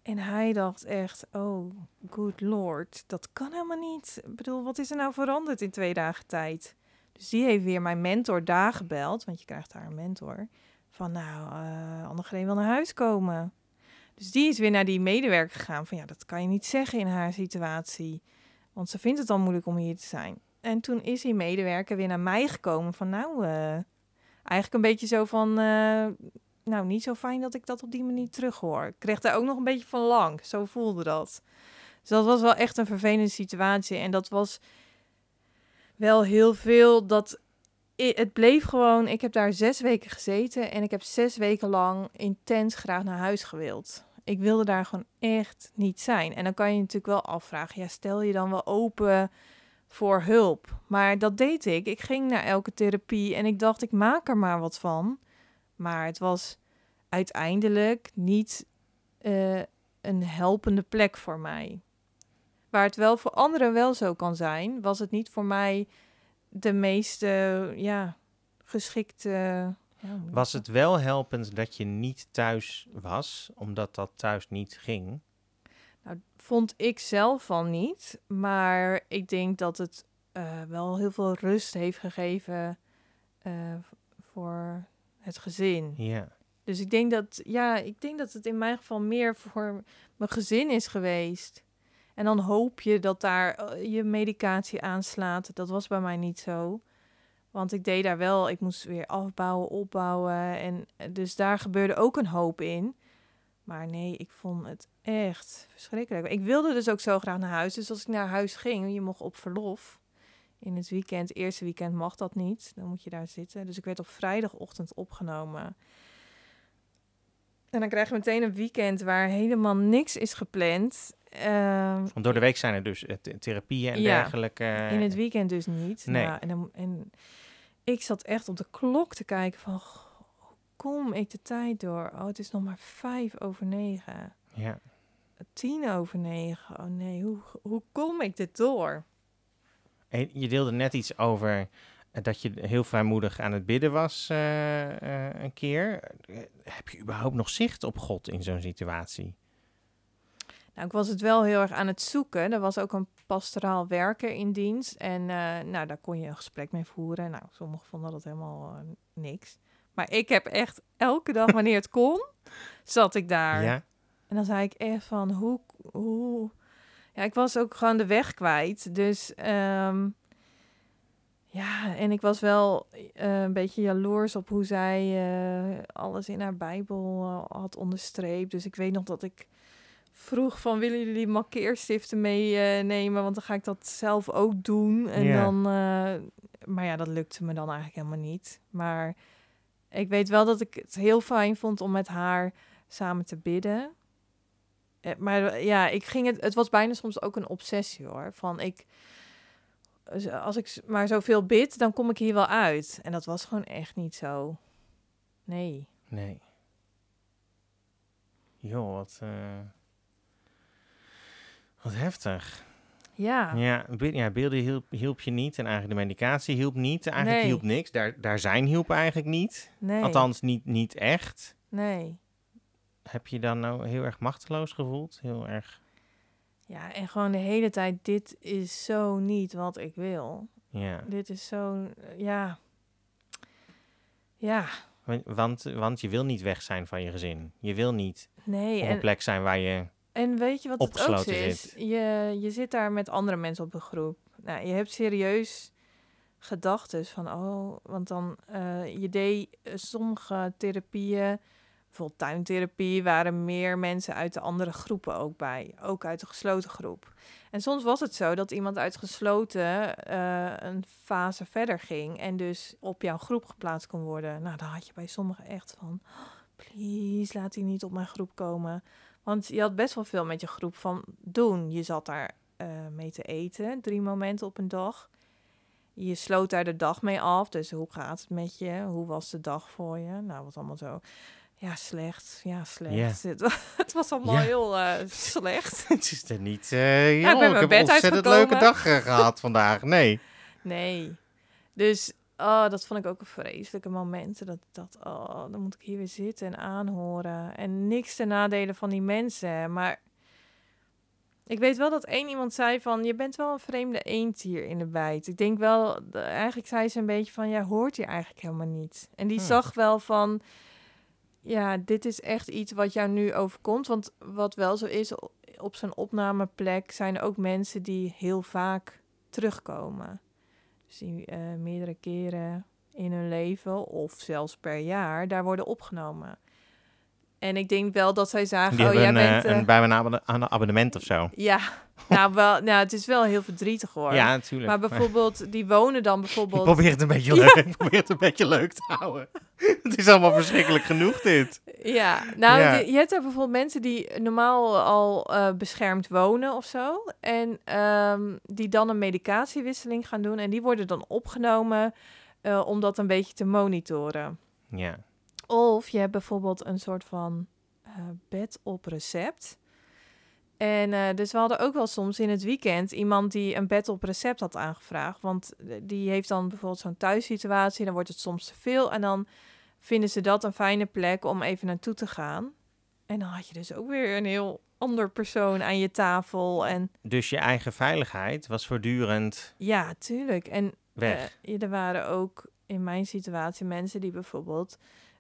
En hij dacht echt, oh, good lord, dat kan helemaal niet. Ik bedoel, wat is er nou veranderd in twee dagen tijd? Dus die heeft weer mijn mentor daar gebeld, want je krijgt daar een mentor. Van nou, Annegreën wil naar huis komen. Dus die is weer naar die medewerker gegaan. Van ja, dat kan je niet zeggen in haar situatie. Want ze vindt het al moeilijk om hier te zijn. En toen is die medewerker weer naar mij gekomen. Van nou, eh, eigenlijk een beetje zo van... eh, nou, niet zo fijn dat ik dat op die manier terughoor. Ik kreeg daar ook nog een beetje van lang. Zo voelde dat. Dus dat was wel echt een vervelende situatie. En dat was wel heel veel dat het bleef gewoon. Ik heb daar zes weken gezeten en ik heb zes weken lang intens graag naar huis gewild. Ik wilde daar gewoon echt niet zijn. En dan kan je je natuurlijk wel afvragen: ja, stel je dan wel open voor hulp? Maar dat deed ik. Ik ging naar elke therapie en ik dacht: ik maak er maar wat van. Maar het was uiteindelijk niet eh, een helpende plek voor mij. Waar het wel voor anderen wel zo kan zijn, was het niet voor mij de meest eh, ja, geschikte. Was het wel helpend dat je niet thuis was, omdat dat thuis niet ging? Vond ik zelf van niet. Maar ik denk dat het eh, wel heel veel rust heeft gegeven eh, voor het gezin. Ja. Dus ik denk dat, ja, ik denk dat het in mijn geval meer voor mijn gezin is geweest. En dan hoop je dat daar eh, je medicatie aanslaat. Dat was bij mij niet zo. Want ik deed daar wel, ik moest weer afbouwen, opbouwen. En dus daar gebeurde ook een hoop in. Maar nee, ik vond het echt verschrikkelijk. Ik wilde dus ook zo graag naar huis. Dus als ik naar huis ging, je mocht op verlof. In het weekend, eerste weekend mag dat niet. Dan moet je daar zitten. Dus ik werd op vrijdagochtend opgenomen. En dan krijg je meteen een weekend waar helemaal niks is gepland. Ehm, Want door de week zijn er dus eh, th- therapieën en Ja, dergelijke. in het weekend dus niet. Nee. Nou, en, dan, en ik zat echt op de klok te kijken van... "Goh, Hoe kom ik de tijd door? Oh, het is nog maar vijf over negen. Ja. Tien over negen. Oh nee, hoe, hoe kom ik dit door? En je deelde net iets over eh, dat je heel vrijmoedig aan het bidden was eh, eh, een keer. Heb je überhaupt nog zicht op God in zo'n situatie? Nou, ik was het wel heel erg aan het zoeken. Er was ook een pastoraal werker in dienst. En nou, daar kon je een gesprek mee voeren. Nou, sommigen vonden dat helemaal niks. Maar ik heb echt elke dag, wanneer het kon, zat ik daar. Ja? En dan zei ik echt van, hoe... hoe... Ja, ik was ook gewoon de weg kwijt. Dus ehm, ja, en ik was wel eh, een beetje jaloers op hoe zij eh, alles in haar Bijbel eh, had onderstreept. Dus ik weet nog dat ik vroeg van, willen jullie markeerstiften meenemen? Want dan ga ik dat zelf ook doen. En dan... maar ja, dat lukte me dan eigenlijk helemaal niet. Maar ik weet wel dat ik het heel fijn vond om met haar samen te bidden. Eh, Maar eh, ja, ik ging het. Het was bijna soms ook een obsessie hoor. Van ik. Als ik maar zoveel bid, dan kom ik hier wel uit. En dat was gewoon echt niet zo. Nee. Nee. Joh, wat, eh, wat heftig. Ja. Ja, be- ja beelden hielp, hielp je niet en eigenlijk de medicatie hielp niet. Eigenlijk Nee. hielp niks. Daar, daar zijn hielp eigenlijk niet. Nee. Althans, niet, niet echt. Nee. Heb je dan nou heel erg machteloos gevoeld? Heel erg, Ja, en gewoon de hele tijd, dit is zo niet wat ik wil. ja. Dit is zo, eh, ja. Ja, Want- Want, je wil niet weg zijn van je gezin. Je wil niet nee. op En, een plek zijn waar je... En weet je wat het ook is? zit. Je, je zit daar met andere mensen op een groep. Nou, je hebt serieus gedachten van, oh, want dan, eh, je deed eh, sommige therapieën, bijvoorbeeld tuintherapie, waren meer mensen uit de andere groepen ook bij, ook uit de gesloten groep. En soms was het zo dat iemand uit gesloten eh, een fase verder ging en dus op jouw groep geplaatst kon worden. Nou, dan had je bij sommigen echt van, "Oh, please, laat die niet op mijn groep komen. Want je had best wel veel met je groep van doen. Je zat daar eh, mee te eten, drie momenten op een dag. Je sloot daar de dag mee af. Dus hoe gaat het met je? Hoe was de dag voor je? Nou, wat allemaal zo. Ja, slecht. Ja, slecht. Het, wa- het was allemaal Ja. heel eh, slecht. Het is er niet... eh Ja, ik ben ik heb een ontzettend leuke dag eh, gehad vandaag. Nee. Nee. Dus oh, dat vond ik ook een vreselijke momenten. Dat, dat oh, dan moet ik hier weer zitten en aanhoren. En niks ten nadele van die mensen. Maar ik weet wel dat één iemand zei van... je bent wel een vreemde eend hier in de bijt. Ik denk wel... eigenlijk zei ze een beetje van... ja, hoort je eigenlijk helemaal niet. En die Hmm. zag wel van... ja, dit is echt iets wat jou nu overkomt. Want wat wel zo is... op zo'n opnameplek zijn er ook mensen die heel vaak terugkomen. Dus die eh, meerdere keren in hun leven of zelfs per jaar daar worden opgenomen. En ik denk wel dat zij zagen, Die oh jij een, bent... eh, eh, een, bij een abonne- een abonnement of zo. ja, nou, wel, nou, het is wel heel verdrietig hoor. Ja, natuurlijk. maar bijvoorbeeld, die wonen dan Ik bijvoorbeeld... probeer het een beetje leuk, probeer het een beetje leuk te houden. het is allemaal verschrikkelijk genoeg, dit. Ja, nou, Ja. je hebt er bijvoorbeeld mensen die normaal al eh, beschermd wonen of zo. En ehm, die dan een medicatiewisseling gaan doen. En die worden dan opgenomen eh, om dat een beetje te monitoren. Ja. Of je hebt bijvoorbeeld een soort van eh, bed op recept. En eh, dus we hadden ook wel soms in het weekend iemand die een bed op recept had aangevraagd. Want eh, die heeft dan bijvoorbeeld zo'n thuissituatie. Dan wordt het soms te veel. En dan vinden ze dat een fijne plek om even naartoe te gaan. En dan had je dus ook weer een heel ander persoon aan je tafel. En Dus je eigen veiligheid was voortdurend ja, tuurlijk. En weg. er waren ook in mijn situatie mensen die bijvoorbeeld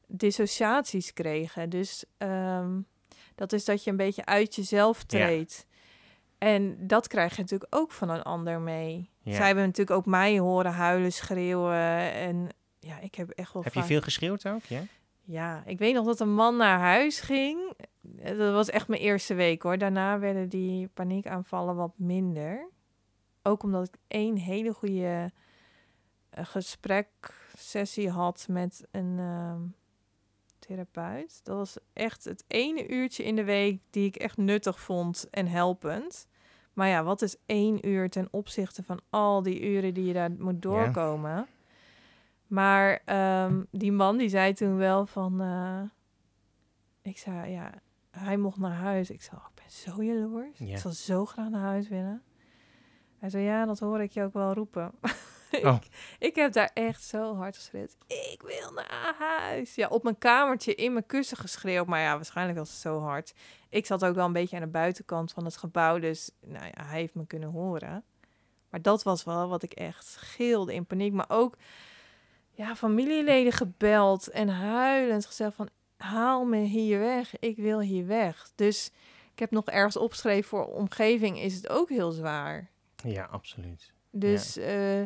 dissociaties kregen. Dus ehm, dat is dat je een beetje uit jezelf Ja. treedt. En dat krijg je natuurlijk ook van een ander mee. Ja. Zij hebben natuurlijk ook mij horen huilen, schreeuwen. En ja, ik heb echt wel Heb je veel geschreeuwd ook? Ja? Ja, ik weet nog dat een man naar huis ging. eh, dat was echt mijn eerste week hoor. Daarna werden die paniekaanvallen wat minder. Ook omdat ik één hele goede uh, gespreksessie had met een ehm, therapeut. Dat was echt het ene uurtje in de week die ik echt nuttig vond en helpend. Maar ja, wat is één uur ten opzichte van al die uren die je daar moet doorkomen? Maar ehm, die man die zei toen wel van... Uh, ik zei, ja, hij mocht naar huis. Ik zei, oh, ik ben zo jaloers. Ik zou zo graag naar huis willen. Hij zei, ja, dat hoor ik je ook wel roepen. Oh. ik, ik, heb daar echt zo hard geschreeuwd. Ik wil naar huis. Ja, op mijn kamertje in mijn kussen geschreeuwd. Maar ja, waarschijnlijk was het zo hard. Ik zat ook wel een beetje aan de buitenkant van het gebouw. Dus nou ja, hij heeft me kunnen horen. Maar dat was wel wat ik echt gilde in paniek. Maar ook ja, familieleden gebeld en huilend gezegd van... Haal me hier weg. Ik wil hier weg. Dus ik heb nog ergens opgeschreven voor omgeving is het ook heel zwaar. Ja, absoluut. Dus uh,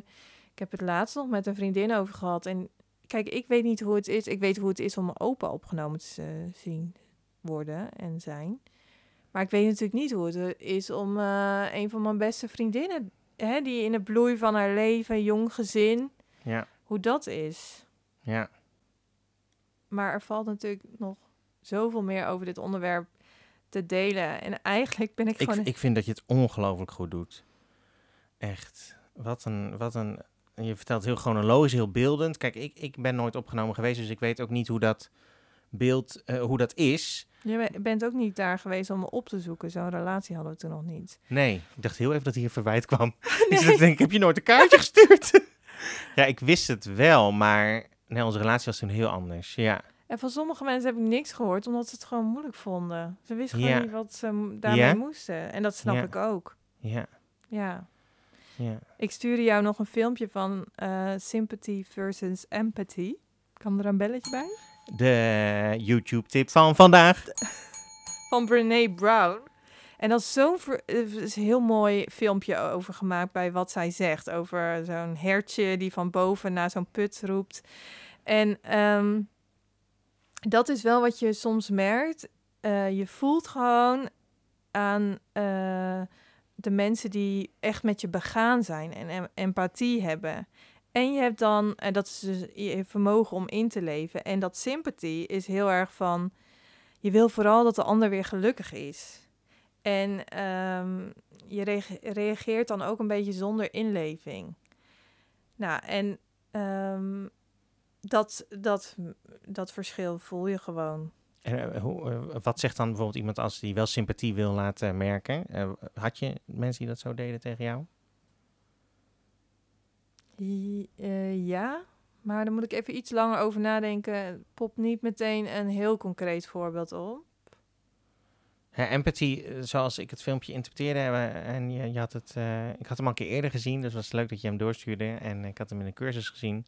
ik heb het laatst nog met een vriendin over gehad. En kijk, ik weet niet hoe het is. Ik weet hoe het is om mijn opa opgenomen te uh, zien worden en zijn. Maar ik weet natuurlijk niet hoe het is om uh, een van mijn beste vriendinnen, hè, die in het bloei van haar leven, jong gezin, ja. hoe dat is. Ja. Maar er valt natuurlijk nog zoveel meer over dit onderwerp te delen. En eigenlijk ben ik, ik gewoon... Ik vind dat je het ongelooflijk goed doet. Echt. Wat een, wat een je vertelt heel chronologisch, heel beeldend. Kijk, ik, ik ben nooit opgenomen geweest, dus ik weet ook niet hoe dat beeld, uh, hoe dat is. Je bent ook niet daar geweest om me op te zoeken. Zo'n relatie hadden we toen nog niet. Nee, ik dacht heel even dat hier verwijt kwam. Nee. Dus ik denk, heb je nooit een kaartje gestuurd? ja, ik wist het wel, maar nee, onze relatie was toen heel anders. Ja. En van sommige mensen heb ik niks gehoord, omdat ze het gewoon moeilijk vonden. Ze wisten gewoon niet wat ze daarmee ja? moesten. En dat snap ja. ik ook. Ja. Ja. Ja. Ik stuurde jou nog een filmpje van uh, Sympathy versus Empathy. Kan er een belletje bij? De YouTube-tip van vandaag. Van Brene Brown. En dat is zo'n is een heel mooi filmpje over gemaakt bij wat zij zegt. Over zo'n hertje die van boven naar zo'n put roept. En um, dat is wel wat je soms merkt. Uh, je voelt gewoon aan... Uh, de mensen die echt met je begaan zijn en empathie hebben. En je hebt dan, en dat is dus je vermogen om in te leven. En dat sympathie is heel erg van, je wil vooral dat de ander weer gelukkig is. En um, je reageert dan ook een beetje zonder inleving. Nou, en um, dat, dat, dat verschil voel je gewoon. En hoe, uh, wat zegt dan bijvoorbeeld iemand als die wel sympathie wil laten merken? Uh, had je mensen die dat zo deden tegen jou? ja, maar dan moet ik even iets langer over nadenken. Pop niet meteen een heel concreet voorbeeld op. Ja, empathie, zoals ik het filmpje interpreteerde, en je, je had het, ik had hem al een keer eerder gezien, dus het was leuk dat je hem doorstuurde. En ik had hem in een cursus gezien.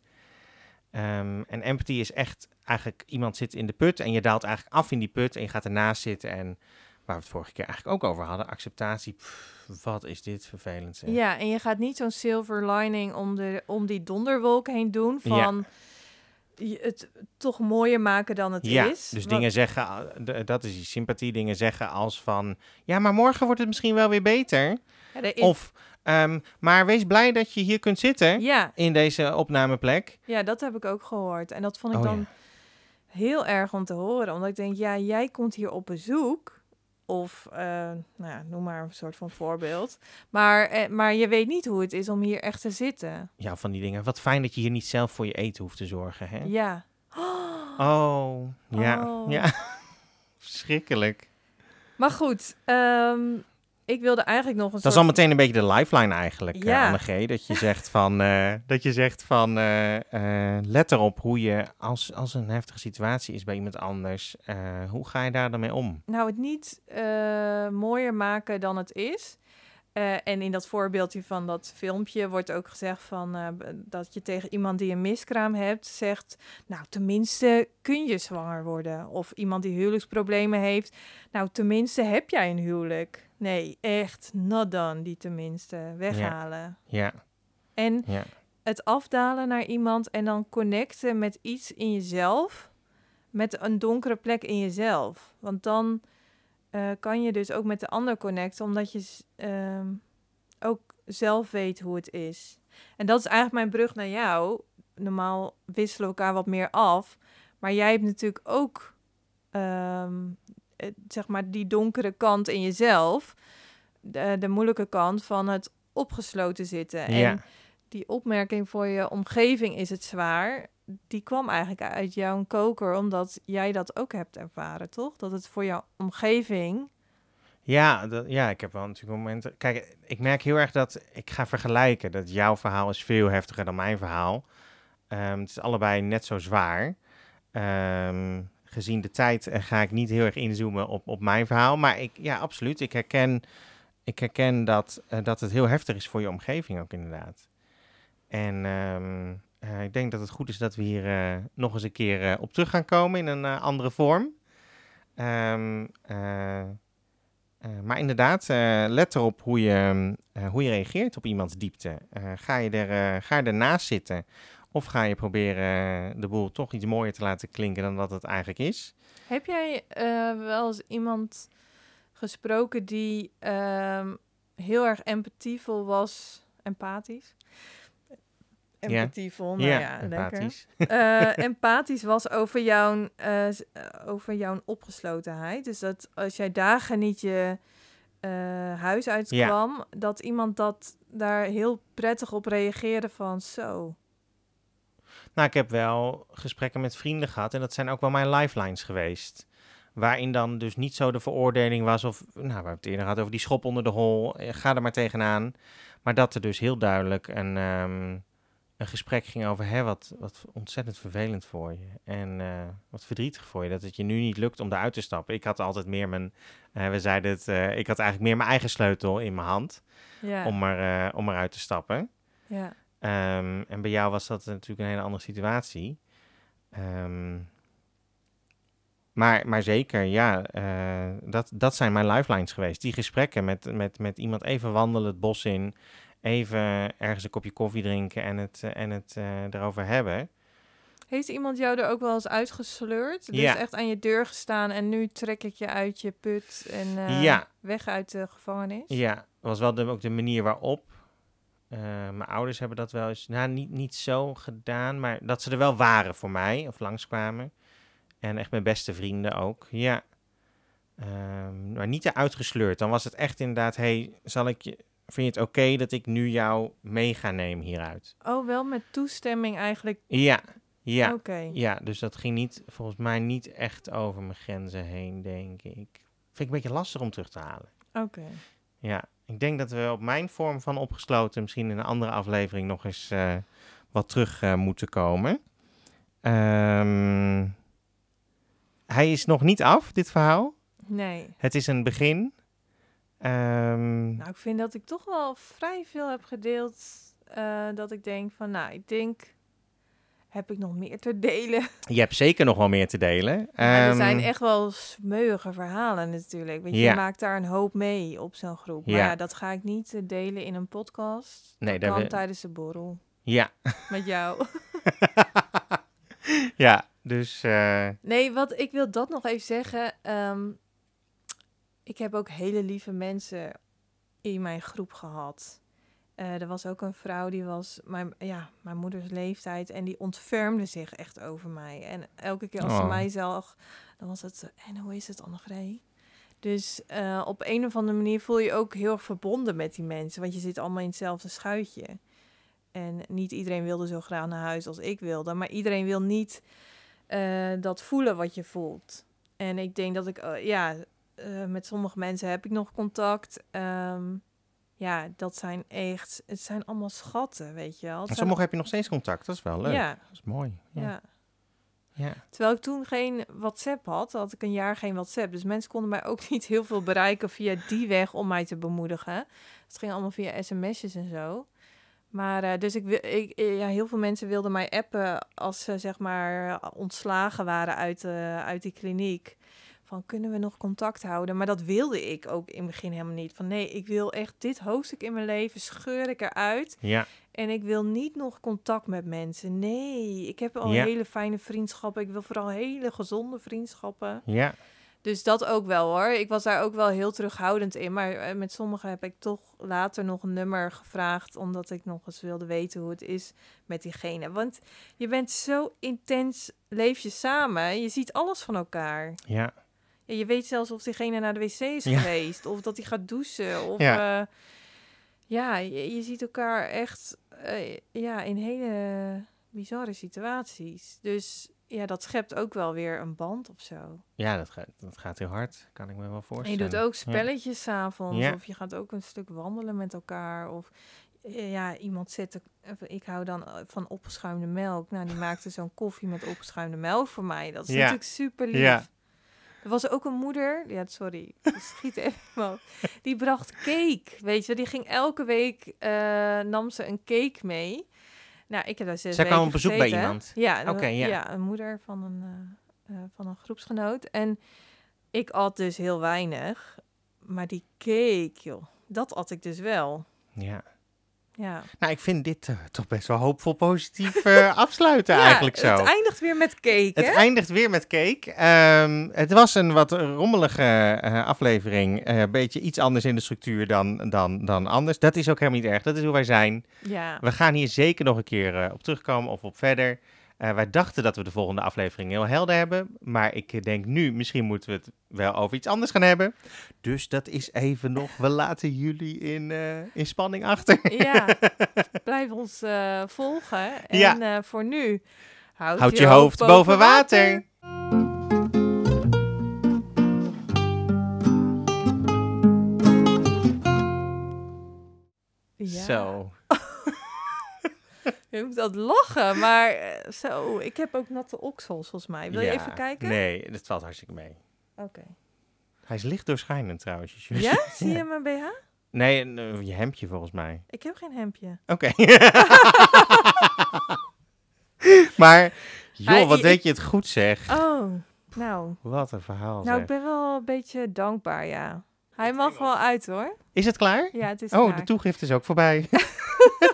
Um, en empathy is echt eigenlijk iemand zit in de put en je daalt eigenlijk af in die put en je gaat ernaast zitten. En waar we het vorige keer eigenlijk ook over hadden, acceptatie. Pff, wat is dit vervelend. Zeg. Ja, en je gaat niet zo'n silver lining om, de, om die donderwolk heen doen van ja. Het toch mooier maken dan het ja, is. Dus dingen zeggen, dat is die sympathie, dingen zeggen als van, ja, maar morgen wordt het misschien wel weer beter. Ja, is... Of Um, maar wees blij dat je hier kunt zitten ja. in deze opnameplek. Ja, dat heb ik ook gehoord. En dat vond ik oh, dan ja. heel erg om te horen. Omdat ik denk, ja, jij komt hier op bezoek. Of, uh, nou ja, noem maar een soort van voorbeeld. Maar, eh, maar je weet niet hoe het is om hier echt te zitten. Ja, van die dingen. Wat fijn dat je hier niet zelf voor je eten hoeft te zorgen, hè? Ja. Oh, ja. Oh. Ja, verschrikkelijk. Maar goed, um, ik wilde eigenlijk nog een Dat is al meteen een beetje de lifeline eigenlijk, ja. uh, Anne G. Dat je zegt van, uh, dat je zegt van uh, let erop hoe je, als, als een heftige situatie is bij iemand anders, hoe ga je daar dan mee om? Nou, het niet mooier maken dan het is. En in dat voorbeeldje van dat filmpje wordt ook gezegd van, dat je tegen iemand die een miskraam hebt zegt, nou tenminste kun je zwanger worden. Of iemand die huwelijksproblemen heeft, nou tenminste heb jij een huwelijk. Nee, echt not done, die tenminste. Weghalen. Ja. ja. En ja. het afdalen naar iemand en dan connecten met iets in jezelf, met een donkere plek in jezelf. Want dan eh, kan je dus ook met de ander connecten, omdat je ehm, ook zelf weet hoe het is. En dat is eigenlijk mijn brug naar jou. Normaal wisselen we elkaar wat meer af, maar jij hebt natuurlijk ook, ehm, eh, zeg maar, die donkere kant in jezelf. De, de moeilijke kant van het opgesloten zitten. En Ja. die opmerking voor je omgeving is het zwaar. Die kwam eigenlijk uit jouw koker, omdat jij dat ook hebt ervaren, toch? Dat het voor jouw omgeving. Ja, dat, ja, ik heb wel natuurlijk momenten. Kijk, ik merk heel erg dat ik ga vergelijken. Dat jouw verhaal is veel heftiger dan mijn verhaal. Ehm, het is allebei net zo zwaar. Ehm, gezien de tijd eh, ga ik niet heel erg inzoomen op, op mijn verhaal. Maar ik, ja, absoluut. Ik herken, ik herken dat, eh, dat het heel heftig is voor je omgeving ook inderdaad. En ehm, eh, ik denk dat het goed is dat we hier nog eens een keer op terug gaan komen in een andere vorm. Ehm, eh, eh, maar inderdaad, let erop hoe je, hoe je reageert op iemands diepte. Ga, je er, ga je ernaast zitten of ga je proberen de boel toch iets mooier te laten klinken dan dat het eigenlijk is? Heb jij eh, wel eens iemand gesproken die ehm, heel erg empathievol was? Empathisch? Empathievol, nou ja, lekker. empathisch. eh, empathisch was over jouw, eh, over jouw opgeslotenheid. Dus dat als jij dagen niet je eh, huis uitkwam, dat iemand dat daar heel prettig op reageerde van zo. Nou, ik heb wel gesprekken met vrienden gehad en dat zijn ook wel mijn lifelines geweest. Waarin dan dus niet zo de veroordeling was of, nou, we hebben het eerder gehad over die schop onder de hol, eh, ga er maar tegenaan. Maar dat er dus heel duidelijk een, ehm, een gesprek ging over, hè, wat, wat ontzettend vervelend voor je. En eh, wat verdrietig voor je, dat het je nu niet lukt om eruit te stappen. Ik had altijd meer mijn, eh, we zeiden het, ik had eigenlijk meer mijn eigen sleutel in mijn hand Ja, om, er, om eruit te stappen. ja. Ehm, en bij jou was dat natuurlijk een hele andere situatie. Ehm, maar, maar zeker, ja, eh, dat, dat zijn mijn lifelines geweest. Die gesprekken met, met, met iemand even wandelen het bos in, even ergens een kopje koffie drinken en het, en het eh, erover hebben. Heeft iemand jou er ook wel eens uitgesleurd? Dus Ja. echt aan je deur gestaan en nu trek ik je uit je put en eh, Ja. weg uit de gevangenis? Ja, was wel de, ook de manier waarop. Eh, mijn ouders hebben dat wel eens, nou niet, niet zo gedaan, maar dat ze er wel waren voor mij of langskwamen. En echt mijn beste vrienden ook, ja. Ehm, maar niet eruit gesleurd. Dan was het echt inderdaad, hey, zal ik je, vind je het oké dat ik nu jou mee ga nemen hieruit? Oh, wel met toestemming eigenlijk. Ja, ja. Oké. Ja, dus dat ging niet, volgens mij niet echt over mijn grenzen heen, denk ik. Vind ik een beetje lastig om terug te halen. Oké. Ja, ik denk dat we op mijn vorm van opgesloten misschien in een andere aflevering nog eens eh, wat terug eh, moeten komen. Ehm, hij is nog niet af, dit verhaal. Nee. Het is een begin. Ehm, Nou, ik vind dat ik toch wel vrij veel heb gedeeld. eh, dat ik denk van, nou, ik denk, heb ik nog meer te delen? je hebt zeker nog wel meer te delen. Maar er Ehm, zijn echt wel smeuige verhalen natuurlijk. Want Ja. je maakt daar een hoop mee op zo'n groep. Maar Ja. ja, dat ga ik niet eh, delen in een podcast. Nee, dat kan we- tijdens de borrel Ja, met jou. ja, dus eh, Nee, wat ik wil dat nog even zeggen. ehm, ik heb ook hele lieve mensen in mijn groep gehad. Eh, er was ook een vrouw die was mijn, ja, mijn moeders leeftijd en die ontfermde zich echt over mij. En elke keer als ze Oh. mij zag, dan was het, en hoe is het Annegreet? Dus eh, op een of andere manier voel je ook heel erg verbonden met die mensen, want je zit allemaal in hetzelfde schuitje. En niet iedereen wilde zo graag naar huis als ik wilde, maar iedereen wil niet eh, dat voelen wat je voelt. En ik denk dat ik, ja, met sommige mensen heb ik nog contact. Ehm, ja, dat zijn echt, het zijn allemaal schatten, weet je wel. Zijn- sommigen heb je nog steeds contact. Dat is wel leuk. Ja, Dat is mooi. ja. Ja. ja. Terwijl ik toen geen WhatsApp had, had ik een jaar geen WhatsApp. Dus mensen konden mij ook niet heel veel bereiken via die weg om mij te bemoedigen. Het ging allemaal via sms'jes en zo. Maar eh, dus ik, ik, eh, ja, heel veel mensen wilden mij appen als ze zeg maar ontslagen waren uit, eh, uit die kliniek. Van kunnen we nog contact houden? Maar dat wilde ik ook in het begin helemaal niet. Van nee, ik wil echt dit hoofdstuk in mijn leven scheur ik eruit. ja. En ik wil niet nog contact met mensen. Nee, ik heb al Ja. hele fijne vriendschappen. Ik wil vooral hele gezonde vriendschappen. ja. Dus dat ook wel hoor. Ik was daar ook wel heel terughoudend in. Maar eh, met sommigen heb ik toch later nog een nummer gevraagd. Omdat ik nog eens wilde weten hoe het is met diegene. Want je bent zo intens, leef je samen. Je ziet alles van elkaar. Ja. Je weet zelfs of diegene naar de wc is Ja. geweest. Of dat hij gaat douchen. Of Ja. ja, ja je, je ziet elkaar echt eh, ja, in hele bizarre situaties. Dus ja, dat schept ook wel weer een band of zo. Ja, dat gaat, dat gaat heel hard, kan ik me wel En voorstellen. je doet ook spelletjes 's s'avonds. Ja. Of je gaat ook een stuk wandelen met elkaar. Of eh, ja, iemand zet... er- Ik hou dan eh, van opgeschuimde melk. Nou, die maakte zo'n koffie met opgeschuimde melk voor mij. Dat is Ja. natuurlijk super lief. Ja. Er was ook een moeder, ja, sorry, ik schiet even hoofd. Die bracht cake, weet je. Die ging elke week, eh, nam ze een cake mee. Nou, ik heb daar zes Zij kwam op bezoek bij iemand? Ja, Oké, ja. ja. een moeder van een, eh, eh, van een groepsgenoot. En ik at dus heel weinig. Maar die cake, joh, dat at ik dus wel. ja. Ja, Nou, ik vind dit eh, toch best wel hoopvol positief eh, afsluiten eigenlijk zo. Het eindigt weer met cake, Het hè? eindigt weer met cake. Ehm, het was een wat rommelige eh, aflevering. Een beetje iets anders in de structuur dan, dan, dan anders. Dat is ook helemaal niet erg. Dat is hoe wij zijn. Ja, We gaan hier zeker nog een keer op terugkomen of op verder. Eh, wij dachten dat we de volgende aflevering heel helder hebben. Maar ik denk nu, misschien moeten we het wel over iets anders gaan hebben. Dus dat is even nog. We laten jullie in, eh, in spanning achter. ja. blijf ons eh, volgen. En Ja. voor nu, houd, Houd je hoofd boven water. Ja. Zo. Je moet dat lachen, maar eh, zo, ik heb ook natte oksels volgens mij. Wil je Ja. even kijken? Nee, dat valt hartstikke mee. Oké. Hij is licht doorschijnend trouwens. je. Ja? Zie je mijn BH? Nee, een, eh, je hemdje volgens mij. Ik heb geen hemdje. Oké. maar, joh, Hij- wat ik- weet je het goed zeg. Oh, nou. Wat een verhaal Nou, ik ben wel een beetje dankbaar, ja. Hij mag wel uit, hoor. Is het klaar? Ja, het is Oh, klaar. de toegift is ook voorbij.